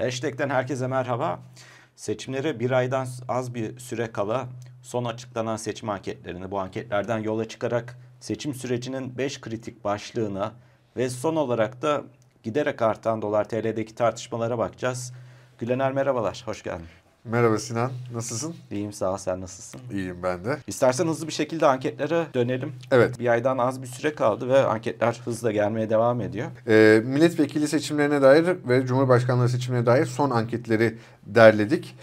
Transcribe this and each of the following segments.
Hashtag'ten herkese merhaba. Seçimlere bir aydan az bir süre kala son açıklanan seçim anketlerini bu anketlerden yola çıkarak seçim sürecinin 5 kritik başlığına ve son olarak da giderek artan dolar TL'deki tartışmalara bakacağız. Gülener merhabalar, hoş geldin. Merhaba Sinan, nasılsın? İyiyim sağ ol, sen nasılsın? İyiyim ben de. İstersen hızlı bir şekilde anketlere dönelim. Evet. Bir aydan az bir süre kaldı ve anketler hızla gelmeye devam ediyor. Ee, milletvekili seçimlerine dair ve Cumhurbaşkanlığı seçimlerine dair son anketleri derledik.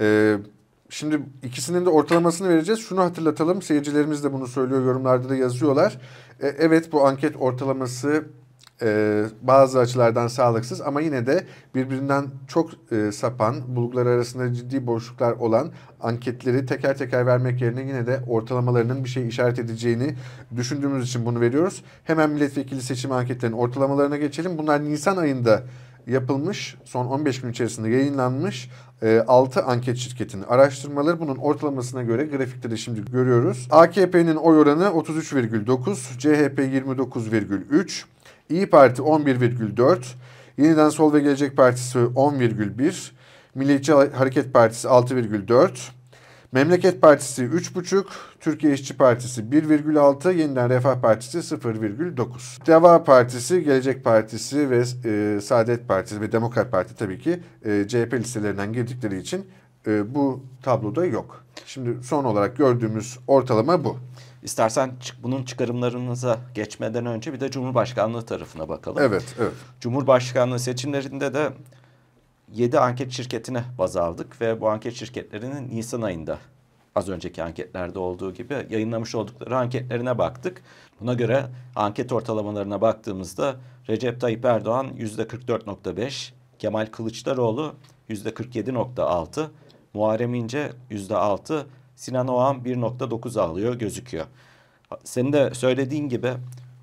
Ee, şimdi ikisinin de ortalamasını vereceğiz. Şunu hatırlatalım, seyircilerimiz de bunu söylüyor, yorumlarda da yazıyorlar. Ee, evet bu anket ortalaması e, bazı açılardan sağlıksız ama yine de birbirinden çok e, sapan, bulgular arasında ciddi boşluklar olan anketleri teker teker vermek yerine yine de ortalamalarının bir şey işaret edeceğini düşündüğümüz için bunu veriyoruz. Hemen milletvekili seçim anketlerinin ortalamalarına geçelim. Bunlar Nisan ayında yapılmış, son 15 gün içerisinde yayınlanmış 6 e, anket şirketinin araştırmaları. Bunun ortalamasına göre grafikte de şimdi görüyoruz. AKP'nin oy oranı 33,9, CHP 29,3, İyi Parti 11,4, Yeniden Sol ve Gelecek Partisi 10,1, Milliyetçi Hareket Partisi 6,4, Memleket Partisi 3,5, Türkiye İşçi Partisi 1,6, Yeniden Refah Partisi 0,9. Deva Partisi, Gelecek Partisi ve e, Saadet Partisi ve Demokrat Parti tabii ki e, CHP listelerinden girdikleri için e, bu tabloda yok. Şimdi son olarak gördüğümüz ortalama bu. İstersen bunun çıkarımlarımıza geçmeden önce bir de Cumhurbaşkanlığı tarafına bakalım. Evet, evet. Cumhurbaşkanlığı seçimlerinde de 7 anket şirketine baz aldık ve bu anket şirketlerinin Nisan ayında az önceki anketlerde olduğu gibi yayınlamış oldukları anketlerine baktık. Buna göre anket ortalamalarına baktığımızda Recep Tayyip Erdoğan %44.5, Kemal Kılıçdaroğlu %47.6, Muharrem İnce %6, Sinan Oğan 1.9 alıyor gözüküyor. Senin de söylediğin gibi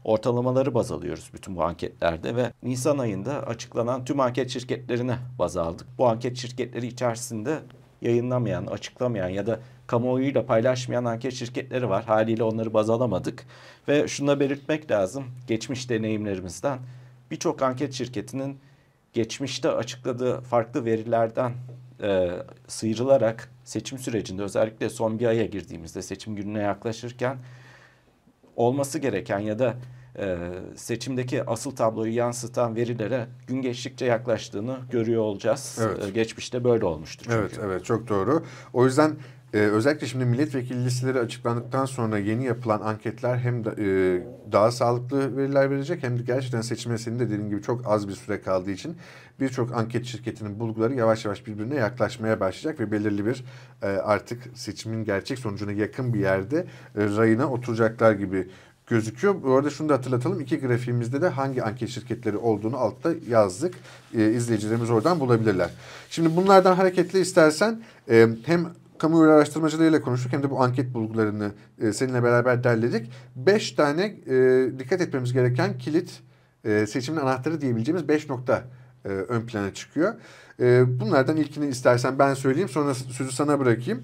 ortalamaları baz alıyoruz bütün bu anketlerde ve Nisan ayında açıklanan tüm anket şirketlerine baz aldık. Bu anket şirketleri içerisinde yayınlamayan, açıklamayan ya da kamuoyuyla paylaşmayan anket şirketleri var. Haliyle onları baz alamadık. Ve şunu da belirtmek lazım. Geçmiş deneyimlerimizden birçok anket şirketinin geçmişte açıkladığı farklı verilerden e, sıyrılarak seçim sürecinde özellikle son bir aya girdiğimizde seçim gününe yaklaşırken olması gereken ya da e, seçimdeki asıl tabloyu yansıtan verilere gün geçtikçe yaklaştığını görüyor olacağız. Evet. E, geçmişte böyle olmuştu çünkü. Evet, evet çok doğru. O yüzden ee, özellikle şimdi milletvekili listeleri açıklandıktan sonra yeni yapılan anketler hem de, e, daha sağlıklı veriler verecek hem de gerçekten seçime senin de dediğin gibi çok az bir süre kaldığı için birçok anket şirketinin bulguları yavaş yavaş birbirine yaklaşmaya başlayacak ve belirli bir e, artık seçimin gerçek sonucuna yakın bir yerde e, rayına oturacaklar gibi gözüküyor. Bu arada şunu da hatırlatalım. İki grafiğimizde de hangi anket şirketleri olduğunu altta yazdık. E, izleyicilerimiz oradan bulabilirler. Şimdi bunlardan hareketle istersen e, hem kamuoyu araştırmacılarıyla konuştuk hem de bu anket bulgularını e, seninle beraber derledik. Beş tane e, dikkat etmemiz gereken kilit e, seçimin anahtarı diyebileceğimiz beş nokta e, ön plana çıkıyor. E, bunlardan ilkini istersen ben söyleyeyim sonra sözü sana bırakayım.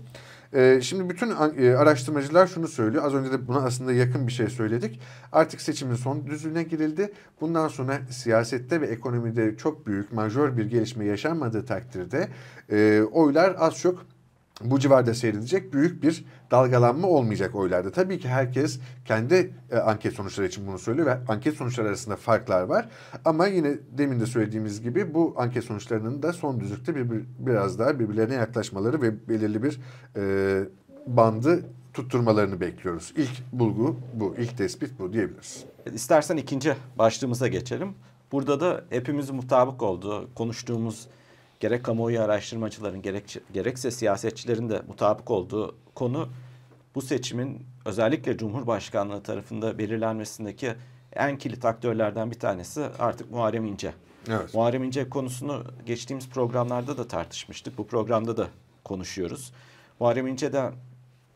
E, şimdi bütün e, araştırmacılar şunu söylüyor. Az önce de buna aslında yakın bir şey söyledik. Artık seçimin son düzlüğüne girildi. Bundan sonra siyasette ve ekonomide çok büyük, majör bir gelişme yaşanmadığı takdirde e, oylar az çok bu civarda seyredecek büyük bir dalgalanma olmayacak oylarda. Tabii ki herkes kendi e, anket sonuçları için bunu söylüyor ve anket sonuçları arasında farklar var. Ama yine demin de söylediğimiz gibi bu anket sonuçlarının da son düzlükte bir, bir, biraz daha birbirlerine yaklaşmaları ve belirli bir e, bandı tutturmalarını bekliyoruz. İlk bulgu bu, ilk tespit bu diyebiliriz. İstersen ikinci başlığımıza geçelim. Burada da hepimizin mutabık olduğu, konuştuğumuz gerek kamuoyu araştırmacıların gerek, gerekse siyasetçilerin de mutabık olduğu konu bu seçimin özellikle Cumhurbaşkanlığı tarafında belirlenmesindeki en kilit aktörlerden bir tanesi artık Muharrem İnce. Evet. Muharrem İnce konusunu geçtiğimiz programlarda da tartışmıştık. Bu programda da konuşuyoruz. Muharrem İnce'den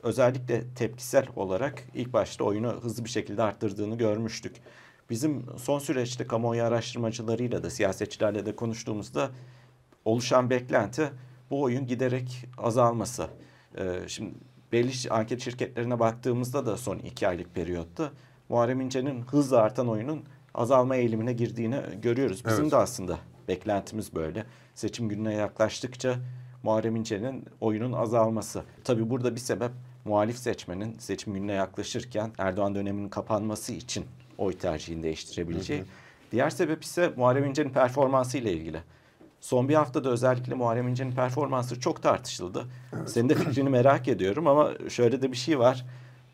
özellikle tepkisel olarak ilk başta oyunu hızlı bir şekilde arttırdığını görmüştük. Bizim son süreçte kamuoyu araştırmacılarıyla da siyasetçilerle de konuştuğumuzda oluşan beklenti bu oyun giderek azalması. Ee, şimdi belli anket şirketlerine baktığımızda da son iki aylık periyotta Muharrem İnce'nin hızla artan oyunun azalma eğilimine girdiğini görüyoruz. Bizim evet. de aslında beklentimiz böyle. Seçim gününe yaklaştıkça Muharrem İnce'nin oyunun azalması. Tabii burada bir sebep muhalif seçmenin seçim gününe yaklaşırken Erdoğan döneminin kapanması için oy tercihini değiştirebileceği. Hı hı. Diğer sebep ise Muharrem İnce'nin performansı ile ilgili. Son bir haftada özellikle Muharrem İnce'nin performansı çok tartışıldı. Evet. Senin de fikrini merak ediyorum ama şöyle de bir şey var.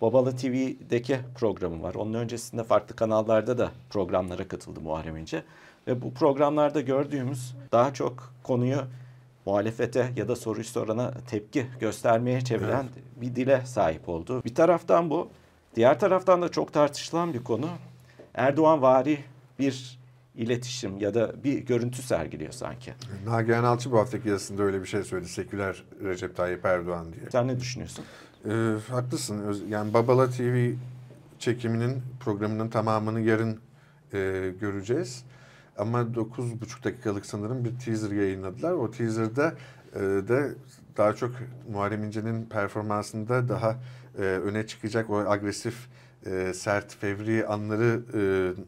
Babalı TV'deki programı var. Onun öncesinde farklı kanallarda da programlara katıldı Muharrem İnce. Ve bu programlarda gördüğümüz daha çok konuyu muhalefete ya da soruyu sorana tepki göstermeye çeviren evet. bir dile sahip oldu. Bir taraftan bu. Diğer taraftan da çok tartışılan bir konu. Erdoğan vari bir iletişim ya da bir görüntü sergiliyor sanki. Nagihan Alçı bu haftaki yazısında öyle bir şey söyledi. Seküler Recep Tayyip Erdoğan diye. Sen ne düşünüyorsun? Ee, haklısın. Yani Babala TV çekiminin programının tamamını yarın e, göreceğiz. Ama 9,5 dakikalık sanırım bir teaser yayınladılar. O teaser'da e, de daha çok Muharrem İnce'nin performansında daha e, öne çıkacak o agresif, e, sert, fevri anları e,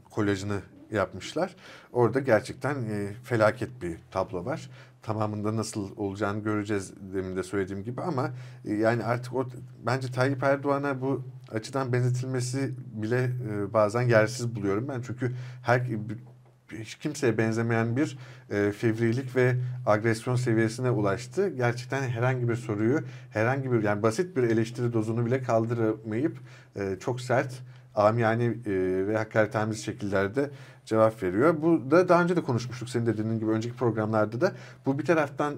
kolajını yapmışlar. Orada gerçekten e, felaket bir tablo var. Tamamında nasıl olacağını göreceğiz demin de söylediğim gibi ama e, yani artık o bence Tayyip Erdoğan'a bu açıdan benzetilmesi bile e, bazen yersiz buluyorum ben. Çünkü her hiç kimseye benzemeyen bir e, fevrilik ve agresyon seviyesine ulaştı. Gerçekten herhangi bir soruyu, herhangi bir yani basit bir eleştiri dozunu bile kaldıramayıp e, çok sert, amiyane e, ve hakaretamiz şekillerde cevap veriyor. Bu da daha önce de konuşmuştuk senin dediğin gibi önceki programlarda da. Bu bir taraftan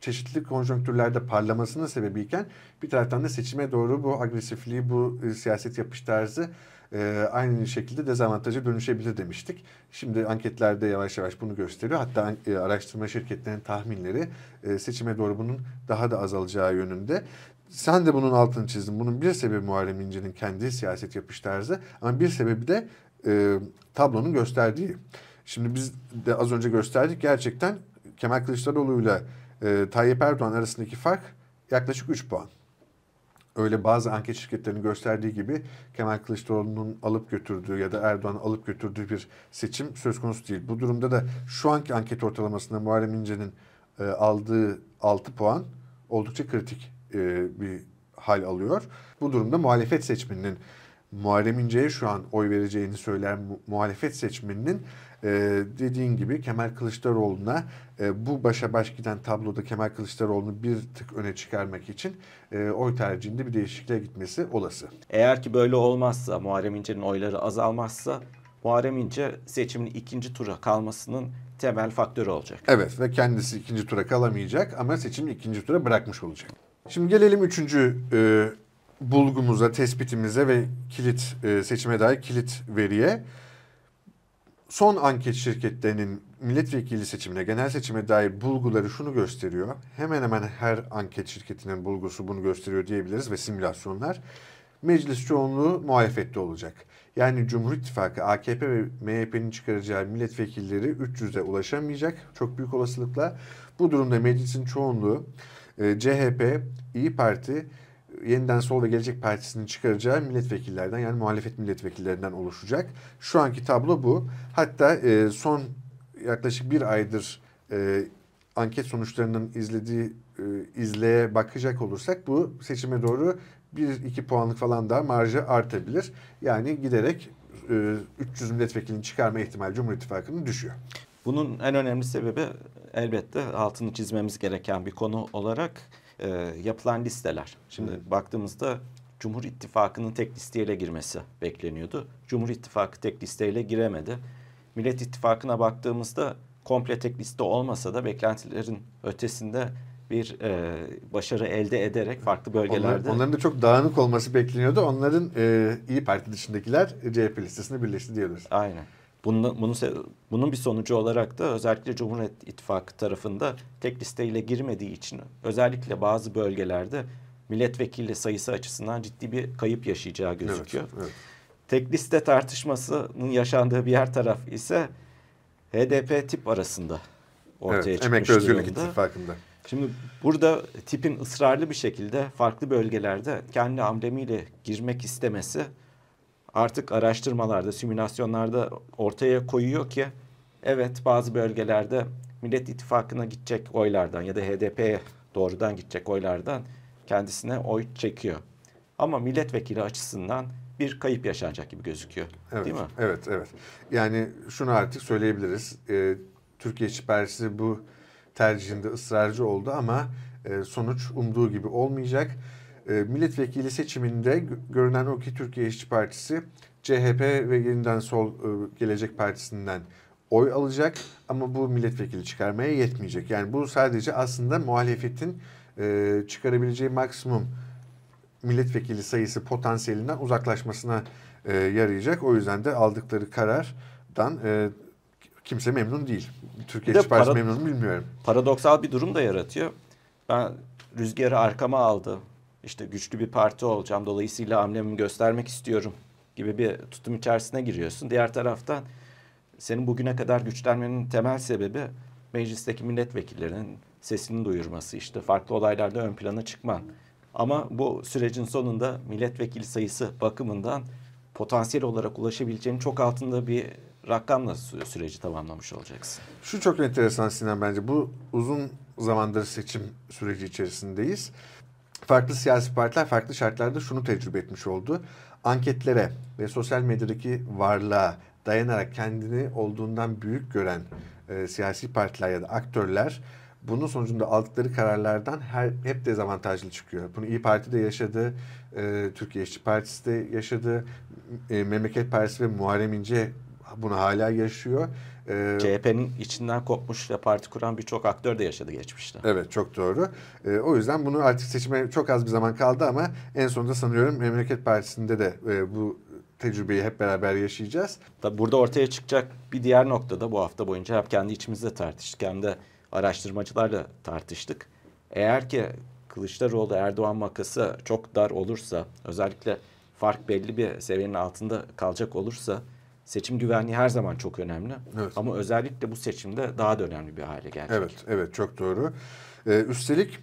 çeşitli konjonktürlerde parlamasının sebebiyken bir taraftan da seçime doğru bu agresifliği, bu e, siyaset yapış tarzı e, aynı şekilde dezavantaja dönüşebilir demiştik. Şimdi anketlerde yavaş yavaş bunu gösteriyor. Hatta e, araştırma şirketlerinin tahminleri e, seçime doğru bunun daha da azalacağı yönünde. Sen de bunun altını çizdin. Bunun bir sebebi Muharrem İnce'nin kendi siyaset yapış tarzı ama bir sebebi de e, tablonun gösterdiği. Şimdi biz de az önce gösterdik gerçekten Kemal Kılıçdaroğlu ile e, Tayyip Erdoğan arasındaki fark yaklaşık 3 puan. Öyle bazı anket şirketlerinin gösterdiği gibi Kemal Kılıçdaroğlu'nun alıp götürdüğü ya da Erdoğan'ın alıp götürdüğü bir seçim söz konusu değil. Bu durumda da şu anki anket ortalamasında Muharrem İnce'nin e, aldığı 6 puan oldukça kritik e, bir hal alıyor. Bu durumda muhalefet seçmeninin Muharrem İnce'ye şu an oy vereceğini söyleyen muhalefet seçmeninin e, dediğin gibi Kemal Kılıçdaroğlu'na e, bu başa baş giden tabloda Kemal Kılıçdaroğlu'nu bir tık öne çıkarmak için e, oy tercihinde bir değişikliğe gitmesi olası. Eğer ki böyle olmazsa Muharrem İnce'nin oyları azalmazsa Muharrem İnce seçimin ikinci tura kalmasının temel faktörü olacak. Evet ve kendisi ikinci tura kalamayacak ama seçimi ikinci tura bırakmış olacak. Şimdi gelelim üçüncü e, bulgumuza, tespitimize ve kilit e, seçime dair kilit veriye. Son anket şirketlerinin milletvekili seçimine, genel seçime dair bulguları şunu gösteriyor. Hemen hemen her anket şirketinin bulgusu bunu gösteriyor diyebiliriz ve simülasyonlar. Meclis çoğunluğu muhalefette olacak. Yani Cumhur İttifakı, AKP ve MHP'nin çıkaracağı milletvekilleri 300'e ulaşamayacak çok büyük olasılıkla. Bu durumda meclisin çoğunluğu e, CHP, İyi Parti, yeniden Sol ve Gelecek Partisi'nin çıkaracağı milletvekillerden yani muhalefet milletvekillerinden oluşacak. Şu anki tablo bu. Hatta e, son yaklaşık bir aydır e, anket sonuçlarının izlediği e, izleye bakacak olursak bu seçime doğru bir iki puanlık falan daha marjı artabilir. Yani giderek e, 300 milletvekilini çıkarma ihtimali Cumhur İttifakı'nın düşüyor. Bunun en önemli sebebi elbette altını çizmemiz gereken bir konu olarak e, yapılan listeler. Şimdi Hı. baktığımızda Cumhur İttifakı'nın tek listeyle girmesi bekleniyordu. Cumhur İttifakı tek listeyle giremedi. Millet İttifakı'na baktığımızda komple tek liste olmasa da beklentilerin ötesinde bir e, başarı elde ederek farklı bölgelerde... Onlar, onların da çok dağınık olması bekleniyordu. Onların e, İyi Parti dışındakiler CHP listesine birleşti diyoruz. Aynen. Bunun, bunun, bunun bir sonucu olarak da özellikle Cumhuriyet İttifakı tarafında tek listeyle girmediği için özellikle bazı bölgelerde milletvekili sayısı açısından ciddi bir kayıp yaşayacağı gözüküyor. Evet, evet. Tek liste tartışmasının yaşandığı bir yer taraf ise HDP tip arasında ortaya evet, çıkmış Emek Özgürlük İttifakı'nda. Şimdi burada tipin ısrarlı bir şekilde farklı bölgelerde kendi amblemiyle girmek istemesi artık araştırmalarda, simülasyonlarda ortaya koyuyor ki evet bazı bölgelerde Millet İttifakı'na gidecek oylardan ya da HDP'ye doğrudan gidecek oylardan kendisine oy çekiyor. Ama milletvekili açısından bir kayıp yaşanacak gibi gözüküyor. Evet, Değil mi? Evet, evet. Yani şunu artık söyleyebiliriz. Ee, Türkiye İşçi Partisi bu tercihinde ısrarcı oldu ama e, sonuç umduğu gibi olmayacak. E, milletvekili seçiminde gö- görünen o ki Türkiye İşçi Partisi CHP ve Yeniden Sol e, Gelecek Partisi'nden oy alacak ama bu milletvekili çıkarmaya yetmeyecek. Yani bu sadece aslında muhalefetin e, çıkarabileceği maksimum milletvekili sayısı potansiyelinden uzaklaşmasına e, yarayacak. O yüzden de aldıkları karardan e, kimse memnun değil. Türkiye İşçi Partisi memnun bilmiyorum. Paradoksal bir durum da yaratıyor. Ben rüzgarı arkama aldı. İşte güçlü bir parti olacağım. Dolayısıyla hamlemi göstermek istiyorum gibi bir tutum içerisine giriyorsun. Diğer taraftan senin bugüne kadar güçlenmenin temel sebebi meclisteki milletvekillerinin sesini duyurması işte farklı olaylarda ön plana çıkman. Ama bu sürecin sonunda milletvekili sayısı bakımından potansiyel olarak ulaşabileceğin çok altında bir rakamla sü- süreci tamamlamış olacaksın. Şu çok enteresan Sinan bence. Bu uzun zamandır seçim süreci içerisindeyiz. Farklı siyasi partiler farklı şartlarda şunu tecrübe etmiş oldu. Anketlere ve sosyal medyadaki varlığa dayanarak kendini olduğundan büyük gören e, siyasi partiler ya da aktörler bunun sonucunda aldıkları kararlardan her, hep dezavantajlı çıkıyor. Bunu İyi Parti de yaşadı, e, Türkiye İşçi Partisi de yaşadı, e, Memleket Partisi ve Muharrem İnce bunu hala yaşıyor. E, CHP'nin içinden kopmuş ve parti kuran birçok aktör de yaşadı geçmişte. Evet çok doğru. Ee, o yüzden bunu artık seçime çok az bir zaman kaldı ama en sonunda sanıyorum Memleket Partisi'nde de e, bu tecrübeyi hep beraber yaşayacağız. Tabii burada ortaya çıkacak bir diğer noktada bu hafta boyunca hep kendi içimizde tartıştık hem de araştırmacılarla tartıştık. Eğer ki Kılıçdaroğlu Erdoğan makası çok dar olursa özellikle fark belli bir seviyenin altında kalacak olursa seçim güvenliği her zaman çok önemli. Evet. Ama özellikle bu seçimde daha da önemli bir hale gelecek. Evet, evet çok doğru. Ee, üstelik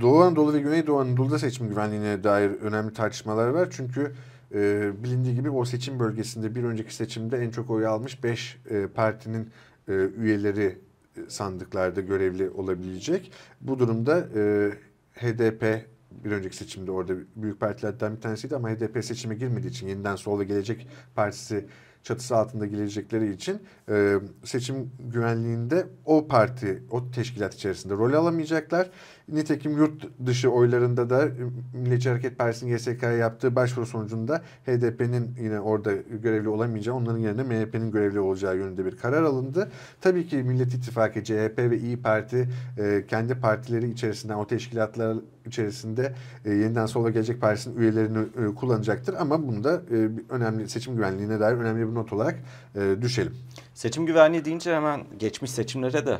Doğu Anadolu ve Güneydoğu Anadolu'da seçim güvenliğine dair önemli tartışmalar var. Çünkü e, bilindiği gibi o seçim bölgesinde bir önceki seçimde en çok oy almış 5 partinin e, üyeleri e, sandıklarda görevli olabilecek. Bu durumda e, HDP bir önceki seçimde orada büyük partilerden bir tanesiydi ama HDP seçime girmediği için yeniden solda gelecek partisi çatısı altında gelecekleri için e, seçim güvenliğinde o parti, o teşkilat içerisinde rol alamayacaklar. Nitekim yurt dışı oylarında da e, Milliyetçi Hareket Partisi'nin YSK'ya yaptığı başvuru sonucunda HDP'nin yine orada görevli olamayacağı, onların yerine MHP'nin görevli olacağı yönünde bir karar alındı. Tabii ki Millet İttifakı, CHP ve İyi Parti e, kendi partileri içerisinden, o teşkilatlar içerisinde e, yeniden sola gelecek partisinin üyelerini e, kullanacaktır. Ama bunu da e, önemli seçim güvenliğine dair önemli bir not olarak e, düşelim. Seçim güvenliği deyince hemen geçmiş seçimlere de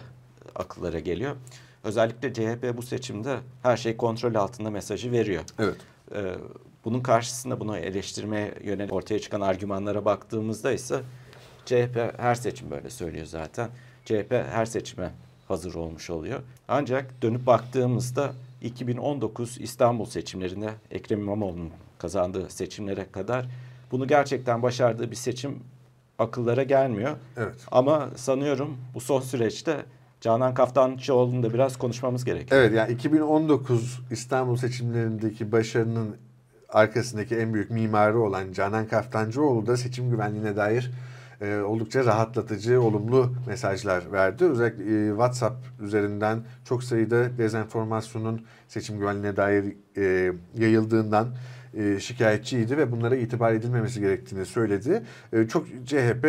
akıllara geliyor. Özellikle CHP bu seçimde her şey kontrol altında mesajı veriyor. Evet. Ee, bunun karşısında bunu eleştirmeye yönelik ortaya çıkan argümanlara baktığımızda ise CHP her seçim böyle söylüyor zaten. CHP her seçime hazır olmuş oluyor. Ancak dönüp baktığımızda 2019 İstanbul seçimlerinde Ekrem İmamoğlu'nun kazandığı seçimlere kadar bunu gerçekten başardığı bir seçim akıllara gelmiyor. Evet. Ama sanıyorum bu son süreçte Canan Kaftancıoğlu'nu da biraz konuşmamız gerekiyor. Evet yani 2019 İstanbul seçimlerindeki başarının arkasındaki en büyük mimarı olan Canan Kaftancıoğlu da seçim güvenliğine dair e, oldukça rahatlatıcı, olumlu mesajlar verdi. Özellikle e, WhatsApp üzerinden çok sayıda dezenformasyonun seçim güvenliğine dair e, yayıldığından e, şikayetçiydi ve bunlara itibar edilmemesi gerektiğini söyledi. E, çok CHP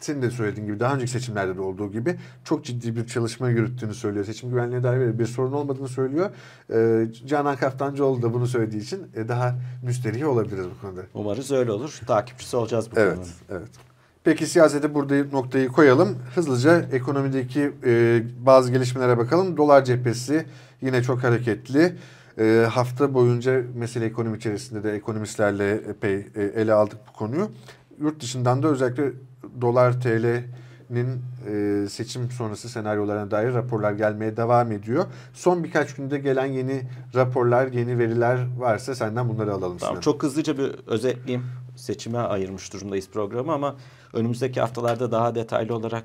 senin de söylediğin gibi daha önceki seçimlerde de olduğu gibi çok ciddi bir çalışma yürüttüğünü söylüyor. Seçim güvenliğine dair bir sorun olmadığını söylüyor. Ee, Canan Kaftancıoğlu da bunu söylediği için e, daha müsterih olabiliriz bu konuda. Umarız öyle olur. Takipçisi olacağız bu Evet, konunun. evet. Peki siyasete burada noktayı koyalım. Hızlıca ekonomideki e, bazı gelişmelere bakalım. Dolar cephesi yine çok hareketli. E, hafta boyunca mesele ekonomi içerisinde de ekonomistlerle epey e, ele aldık bu konuyu. Yurt dışından da özellikle dolar TL'nin e, seçim sonrası senaryolarına dair raporlar gelmeye devam ediyor. Son birkaç günde gelen yeni raporlar, yeni veriler varsa senden bunları alalım. Tamam, Sinan. çok hızlıca bir özetleyeyim. Seçime ayırmış durumdayız programı ama önümüzdeki haftalarda daha detaylı olarak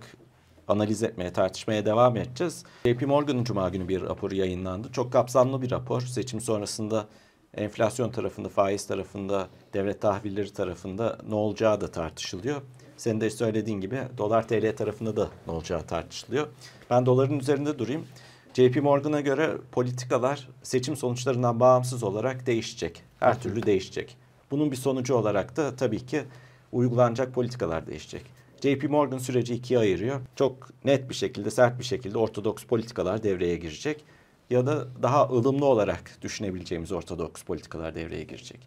analiz etmeye, tartışmaya devam edeceğiz. JP Morgan'ın Cuma günü bir raporu yayınlandı. Çok kapsamlı bir rapor. Seçim sonrasında enflasyon tarafında, faiz tarafında, devlet tahvilleri tarafında ne olacağı da tartışılıyor. Senin de söylediğin gibi dolar TL tarafında da ne olacağı tartışılıyor. Ben doların üzerinde durayım. JP Morgan'a göre politikalar seçim sonuçlarından bağımsız olarak değişecek. Her türlü değişecek. Bunun bir sonucu olarak da tabii ki uygulanacak politikalar değişecek. JP Morgan süreci ikiye ayırıyor. Çok net bir şekilde, sert bir şekilde ortodoks politikalar devreye girecek. Ya da daha ılımlı olarak düşünebileceğimiz ortodoks politikalar devreye girecek.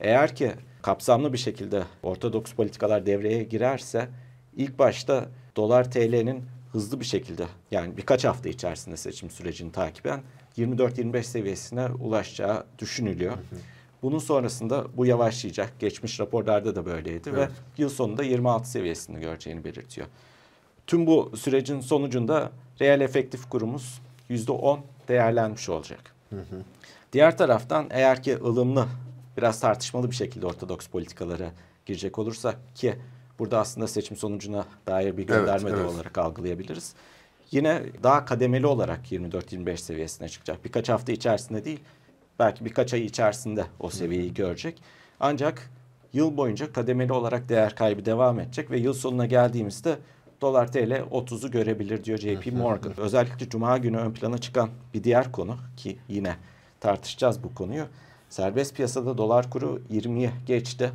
Eğer ki kapsamlı bir şekilde ortodoks politikalar devreye girerse ilk başta dolar TL'nin hızlı bir şekilde yani birkaç hafta içerisinde seçim sürecini takiben 24-25 seviyesine ulaşacağı düşünülüyor. Hı hı. Bunun sonrasında bu yavaşlayacak. Geçmiş raporlarda da böyleydi evet. ve yıl sonunda 26 seviyesini göreceğini belirtiyor. Tüm bu sürecin sonucunda reel efektif kurumuz %10 değerlenmiş olacak. Hı hı. Diğer taraftan eğer ki ılımlı biraz tartışmalı bir şekilde ortodoks politikalara girecek olursak ki burada aslında seçim sonucuna dair bir gönderme evet, evet. olarak algılayabiliriz. Yine daha kademeli olarak 24-25 seviyesine çıkacak. Birkaç hafta içerisinde değil, belki birkaç ay içerisinde o seviyeyi görecek. Ancak yıl boyunca kademeli olarak değer kaybı devam edecek ve yıl sonuna geldiğimizde dolar TL 30'u görebilir diyor JP Morgan. Özellikle cuma günü ön plana çıkan bir diğer konu ki yine tartışacağız bu konuyu. Serbest piyasada dolar kuru 20'ye geçti.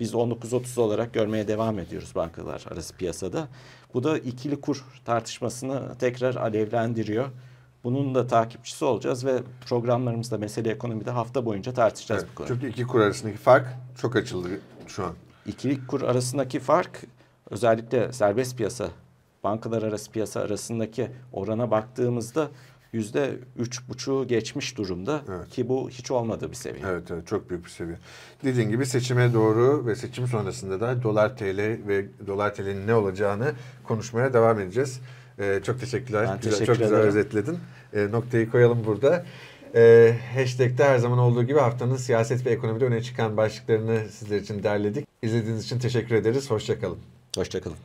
Biz 19.30 olarak görmeye devam ediyoruz bankalar arası piyasada. Bu da ikili kur tartışmasını tekrar alevlendiriyor. Bunun da takipçisi olacağız ve programlarımızda mesele ekonomide hafta boyunca tartışacağız evet, bu konuyu. Çünkü iki kur arasındaki fark çok açıldı şu an. İkili kur arasındaki fark özellikle serbest piyasa, bankalar arası piyasa arasındaki orana baktığımızda yüzde üç buçuğu geçmiş durumda evet. ki bu hiç olmadığı bir seviye. Evet, evet çok büyük bir seviye. Dediğin gibi seçime doğru ve seçim sonrasında da dolar TL ve dolar TL'nin ne olacağını konuşmaya devam edeceğiz. Ee, çok teşekkürler. Ben güzel, teşekkür çok güzel özetledin. Ee, noktayı koyalım burada. Ee, hashtag'te her zaman olduğu gibi haftanın siyaset ve ekonomide öne çıkan başlıklarını sizler için derledik. İzlediğiniz için teşekkür ederiz. Hoşçakalın. Hoşçakalın.